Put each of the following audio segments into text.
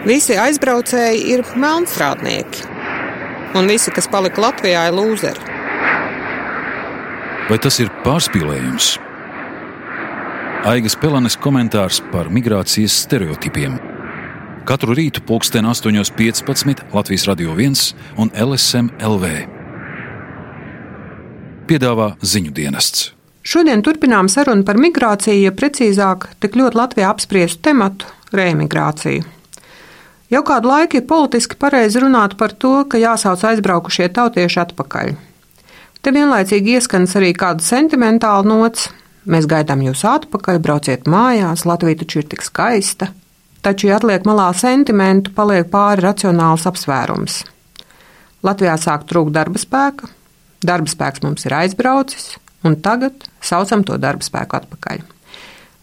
Visi aizbraucēji ir melnstrādnieki, un visi, kas palika Latvijā, ir lūzeri. Vai tas ir pārspīlējums? Aigas Pelanes komentārs par migrācijas stereotipiem. Katru rītu pulksten 8.15 Latvijas Radio 1 un LSM LV. Piedāvā ziņu dienests. Šodien turpinām sarunu par migrāciju, ja precīzāk, tik ļoti Latvijā apspriestu tematu - reemigrāciju. Jau kādu laiku ir politiski pareizi runāt par to, ka jāsauc aizbraukušie tautieši atpakaļ. Te vienlaicīgi ieskanas arī kāda sentimentāla nots. Mēs gaidām jūs atpakaļ, brauciet mājās, Latvija taču ir tik skaista. Taču, ja atliek malā sentimentu, paliek pāri racionāls apsvērums. Latvijā sāk trūkt darba spēka, darba spēks mums ir aizbraucis, un tagad saucam to darba spēku atpakaļ.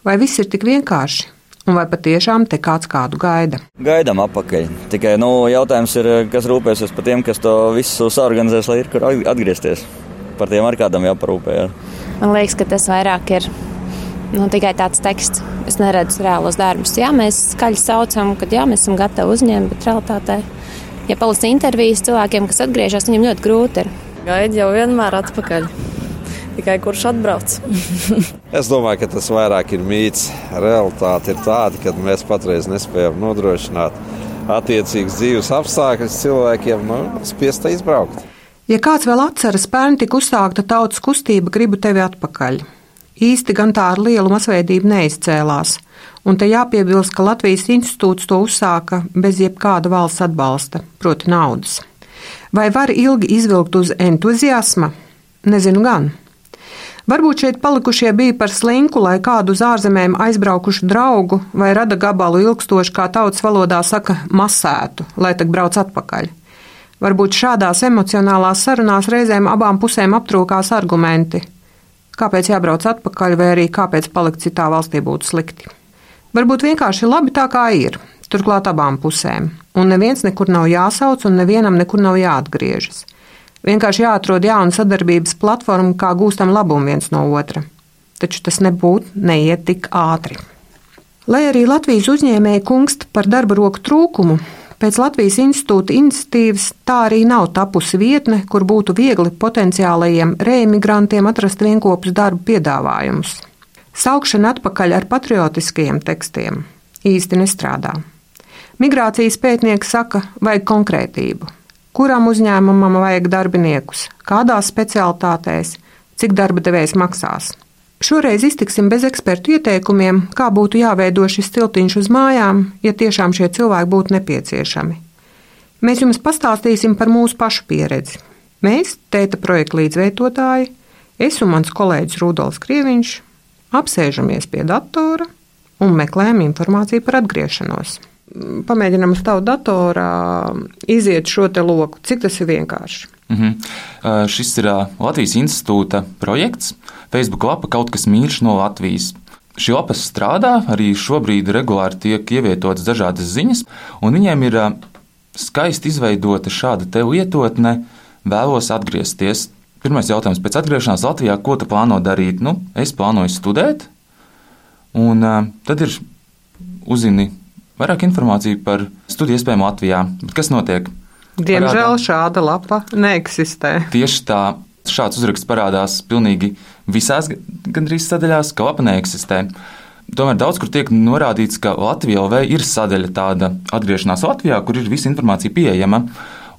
Vai viss ir tik vienkārši? Un vai patiešām te kāds kādu gaida? Gaidām atpakaļ. Tikai nu, jautājums ir, kas rūpēsies par tiem, kas to visu saorganizēs, lai ir kur atgriezties. Par tiem ar kādam jāparūpē. Jā. Man liekas, ka tas vairāk ir nu, tikai tāds teksts. Es neredzu reālos darbus. Jā, mēs skaļi saucam, ka jā, mēs esam gatavi uzņemt, bet realitātē, ja palasa intervijas cilvēkiem, kas atgriežas, viņiem ļoti grūti ir. Gaida jau vienmēr atpakaļ tikai kurš atbrauc. es domāju, ka tas vairāk ir mīts. Realtāte ir tāda, ka mēs patreiz nespējam nodrošināt attiecīgus dzīves apstākļus cilvēkiem, nu, spiest izbraukt. Ja kāds vēl atceras, pērn tika uzsākta tautas kustība, gribu tevi atpakaļ. Īsti gan tā ar lielu masveidību neizcēlās, un te jāpiebilst, ka Latvijas institūts to uzsāka bez jebkāda valsts atbalsta, proti naudas. Vai var ilgi izvilkt uz entuziasma? Nezinu gan. Varbūt šeit palikušie bija par slinku, lai kādu uz ārzemēm aizbraukušu draugu vai rada gabalu ilgstoši, kā tautas valodā saka, masētu, lai tak brauc atpakaļ. Varbūt šādās emocionālās sarunās reizēm abām pusēm aptrūkās argumenti, kāpēc jābrauc atpakaļ, vai arī kāpēc palikt citā valstī būtu slikti. Varbūt vienkārši labi tā kā ir, turklāt abām pusēm, un neviens nekur nav jāsauc un nevienam nekur nav jāatgriežas. Vienkārši jāatrod jauna sadarbības platforma, kā gūstam labumu viens no otra. Taču tas nebūtu neiet tik ātri. Lai arī Latvijas uzņēmēji kungst par darba roku trūkumu, pēc Latvijas institūta iniciatīvas tā arī nav tapusi vietne, kur būtu viegli potenciālajiem reimigrantiem atrast vienopus darba piedāvājumus. Saukšana atpakaļ ar patriotiskajiem tekstiem īsti nestrādā. Migrācijas pētnieki saka, vajag konkrētību kuram uzņēmumam vajag darbiniekus, kādās specialitātēs, cik darba devējs maksās. Šoreiz iztiksim bez ekspertu ieteikumiem, kā būtu jāveido šis tiltiņš uz mājām, ja tiešām šie cilvēki būtu nepieciešami. Mēs jums pastāstīsim par mūsu pašu pieredzi. Mēs, tēta projekta līdzveidotāji, es un mans kolēģis Rudolfs Krieviņš, apsēžamies pie datora un meklējam informāciju par atgriešanos pamēģinām uz tavu datorā iziet šo te loku. Cik tas ir vienkārši? Mm -hmm. uh, šis ir uh, Latvijas institūta projekts. Facebook lapa kaut kas mīļš no Latvijas. Šī lapa strādā, arī šobrīd regulāri tiek ievietotas dažādas ziņas, un viņiem ir uh, skaisti izveidota šāda te lietotne, vēlos atgriezties. Pirmais jautājums pēc atgriešanās Latvijā, ko tu plāno darīt? Nu, es plānoju studēt, un tad ir uzzini vairāk informāciju par studiju iespējām Latvijā. Bet kas notiek? Diemžēl Parādā. šāda lapa neeksistē. Tieši tā, šāds uzraksts parādās pilnīgi visās gandrīz sadaļās, ka lapa neeksistē. Tomēr daudz kur tiek norādīts, ka Latvijā LV ir sadaļa tāda atgriešanās Latvijā, kur ir visa informācija pieejama.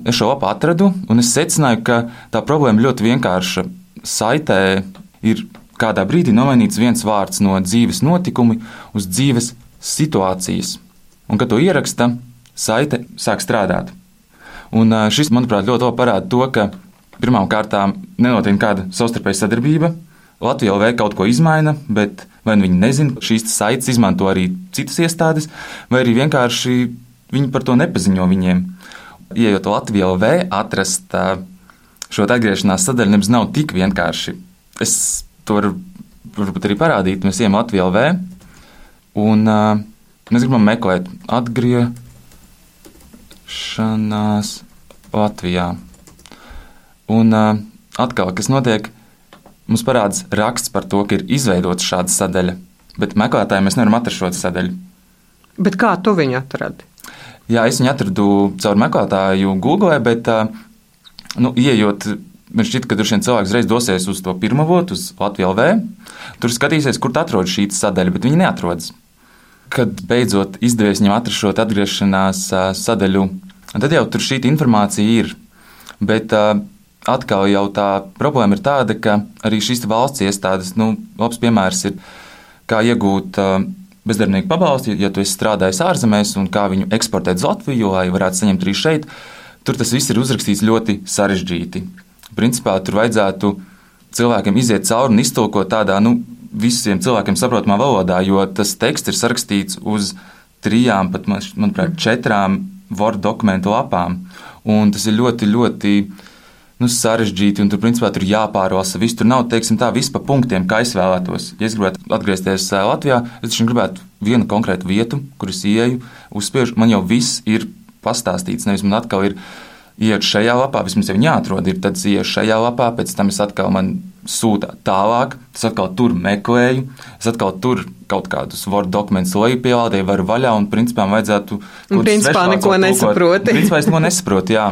Es šo lapu atradu, un es secināju, ka tā problēma ļoti vienkārša. Saitē ir kādā brīdī nomainīts viens vārds no dzīves notikumi uz dzīves situācijas un kad to ieraksta, saite sāk strādāt. Un šis, manuprāt, ļoti labi parāda to, ka pirmām kārtām nenotiek nekāda savstarpēja sadarbība. Latvija LV kaut ko izmaina, bet vai nu viņi nezina, šīs saites izmanto arī citas iestādes, vai arī vienkārši viņi par to nepaziņo viņiem. Iejot Latvijā LV, atrast šo atgriešanās sadaļu nemaz nav tik vienkārši. Es to varu varbūt arī parādīt. Mēs ejam Latvijā LV, un uh, Mēs gribam meklēt atgriešanās Latvijā. Un uh, atkal, kas notiek, mums parādās raksts par to, ka ir izveidota šāda sadaļa, bet meklētājiem mēs nevaram atrast šo sadaļu. Bet kā tu viņu atradi? Jā, es viņu atradu caur meklētāju Google, bet, nu, ieejot, man šķiet, ka vien cilvēks reiz dosies uz to pirmo votu, uz Latviju LV. Tur skatīsies, kur atrodas šī sadaļa, bet viņi neatrodas. Kad beidzot izdevies viņam atrast šo atgriešanās sadaļu, tad jau tur šī informācija ir. Bet atkal jau tā problēma ir tāda, ka arī šīs valsts iestādes, nu, labs piemērs ir, kā iegūt bezdarbnieku pabalstu, ja tu esi strādājis ārzemēs un kā viņu eksportēt uz Latviju, lai varētu saņemt arī šeit, tur tas viss ir uzrakstīts ļoti sarežģīti. Principā tur vajadzētu cilvēkiem iziet cauri un iztulkot tādā, nu, visiem cilvēkiem saprotamā valodā, jo tas teksts ir sarakstīts uz trijām, pat, manuprāt, četrām Word dokumentu lapām. Un tas ir ļoti, ļoti nu, sarežģīti, un tur principā tur jāpārlasa. Viss tur nav, teiksim, tā viss pa punktiem, kā es vēlētos. Ja es gribētu atgriezties Latvijā, es taču gribētu vienu konkrētu vietu, kur es ieeju, uzspiežu. Man jau viss ir pastāstīts, nevis man atkal ir iet šajā lapā, vismaz jau jāatrod, ir tad iet šajā lapā, pēc tam es atkal man sūta tālāk, es atkal tur meklēju, es atkal tur kaut kādus Word dokumentus leju pielādēju, varu vaļā un principā vajadzētu. Un principā neko nesaproti. Principā es neko nesaprotu, jā.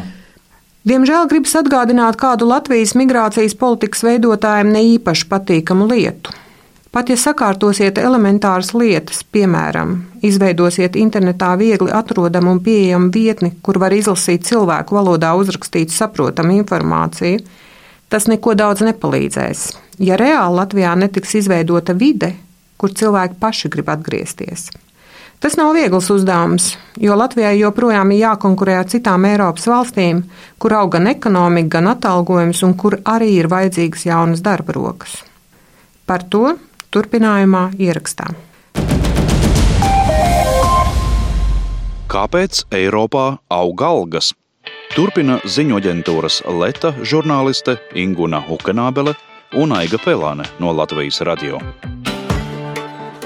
Diemžēl gribas atgādināt kādu Latvijas migrācijas politikas veidotājiem ne īpaši patīkamu lietu. Pat ja sakārtosiet elementāras lietas, piemēram, izveidosiet internetā viegli atrodamu un pieejamu vietni, kur var izlasīt cilvēku valodā uzrakstītu saprotamu informāciju, tas neko daudz nepalīdzēs. Ja reāli Latvijā netiks izveidota vide, kur cilvēki paši grib atgriezties. Tas nav viegls uzdevums, jo Latvijai joprojām ir jākonkurē ar citām Eiropas valstīm, kur aug gan ekonomika, gan atalgojums un kur arī ir vajadzīgas jaunas darba rokas. Par to turpinājumā ierakstā. Kāpēc Eiropā aug algas? Turpina ziņu aģentūras Leta žurnāliste Inguna Hukenābele un Aiga Pelāne no Latvijas radio.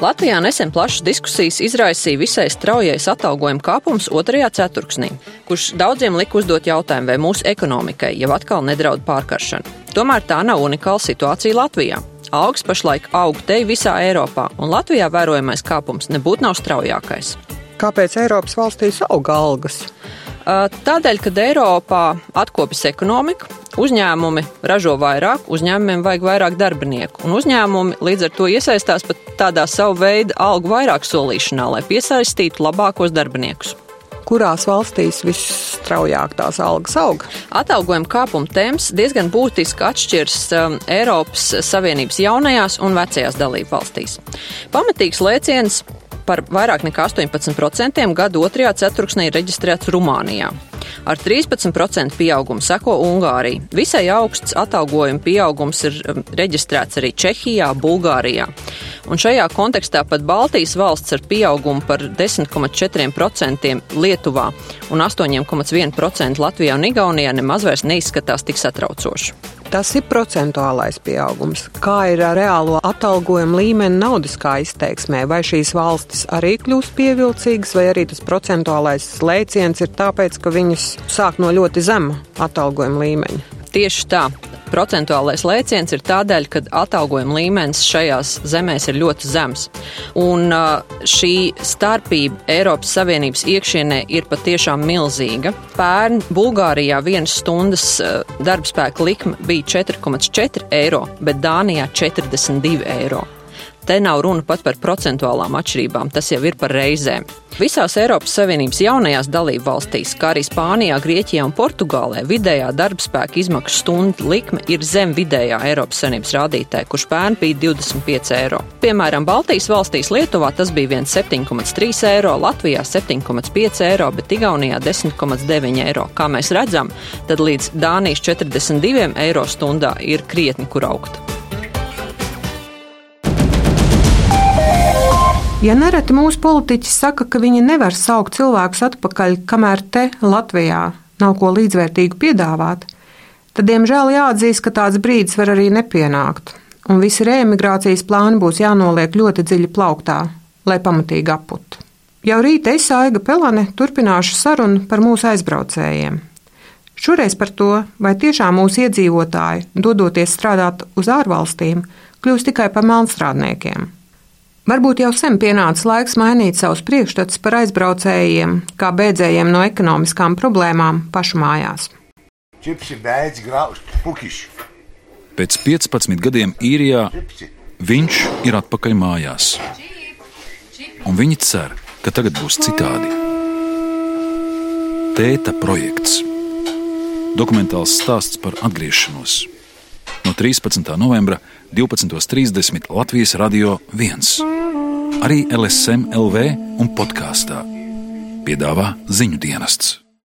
Latvijā nesen plašas diskusijas izraisīja visai straujais atalgojuma kāpums otrajā ceturksnī, kurš daudziem lika uzdot jautājumu, vai mūsu ekonomikai jau atkal nedraud pārkaršana. Tomēr tā nav unikāla situācija Latvijā. Augs pašlaik aug te visā Eiropā, un Latvijā vērojamais kāpums nebūtu nav straujākais. Kāpēc Eiropas valstīs aug algas? Tādēļ, kad Eiropā atkopjas ekonomika, uzņēmumi ražo vairāk, uzņēmumiem vajag vairāk darbinieku, un uzņēmumi līdz ar to iesaistās pat tādā savu veidu algu vairāk solīšanā, lai piesaistītu labākos darbiniekus. Kurās valstīs visstraujāk tās algas aug? Atalgojuma kāpuma temps diezgan būtiski atšķiras um, Eiropas Savienības jaunajās un vecajās dalību valstīs. Pamatīgs lēciens par vairāk nekā 18% gadu otrajā ceturksnī reģistrēts Rumānijā. Ar 13% pieaugumu seko Ungārija. Visai augsts atalgojuma pieaugums ir um, reģistrēts arī Čehijā, Bulgārijā. Un šajā kontekstā pat Baltijas valsts ar pieaugumu par 10,4% Lietuvā un 8,1% Latvijā un Igaunijā nemaz vairs neizskatās tik satraucoši. Tas ir procentuālais pieaugums. Kā ir ar reālo atalgojumu līmeni naudiskā izteiksmē? Vai šīs valstis arī kļūst pievilcīgas, vai arī tas procentuālais lēciens ir tāpēc, ka viņas sāk no ļoti zema atalgojuma līmeņa? Tieši tā procentuālais lēciens ir tādēļ, ka atalgojuma līmenis šajās zemēs ir ļoti zems. Un šī starpība Eiropas Savienības iekšienē ir patiešām milzīga. Pērn Bulgārijā vienas stundas darbspēka likme bija 4,4 eiro, bet Dānijā 42 eiro. Te nav runa pat par procentuālām atšķirībām, tas jau ir par reizēm. Visās Eiropas Savienības jaunajās dalību valstīs, kā arī Spānijā, Grieķijā un Portugālē, vidējā darbspēka izmaksu stundu likme ir zem vidējā Eiropas Savienības rādītāja, kurš pērn bija 25 eiro. Piemēram, Baltijas valstīs Lietuvā tas bija 7,3 eiro, Latvijā 7,5 eiro, bet Igaunijā 10,9 eiro. Kā mēs redzam, tad līdz Dānijas 42 eiro stundā ir krietni kur augt. Ja nereti mūsu politiķi saka, ka viņi nevar saukt cilvēkus atpakaļ, kamēr te Latvijā nav ko līdzvērtīgu piedāvāt, tad, diemžēl, jāatzīst, ka tāds brīdis var arī nepienākt, un visi reemigrācijas plāni būs jānoliek ļoti dziļi plauktā, lai pamatīgi aput. Jau rīt es, Aiga Pelane, turpināšu sarunu par mūsu aizbraucējiem. Šoreiz par to, vai tiešām mūsu iedzīvotāji, dodoties strādāt uz ārvalstīm, kļūst tikai par melnstrādniekiem Varbūt jau sen pienācis laiks mainīt savus priekšstats par aizbraucējiem, kā bēdzējiem no ekonomiskām problēmām pašu mājās. Čipsi beidz grauzt pukišu. Pēc 15 gadiem īrijā viņš ir atpakaļ mājās. Un viņi cer, ka tagad būs citādi. Tēta projekts. Dokumentāls stāsts par atgriešanos. No 13. novembra 12.30 Latvijas Radio 1. Arī LSM LV un podkāstā piedāvā ziņu dienests.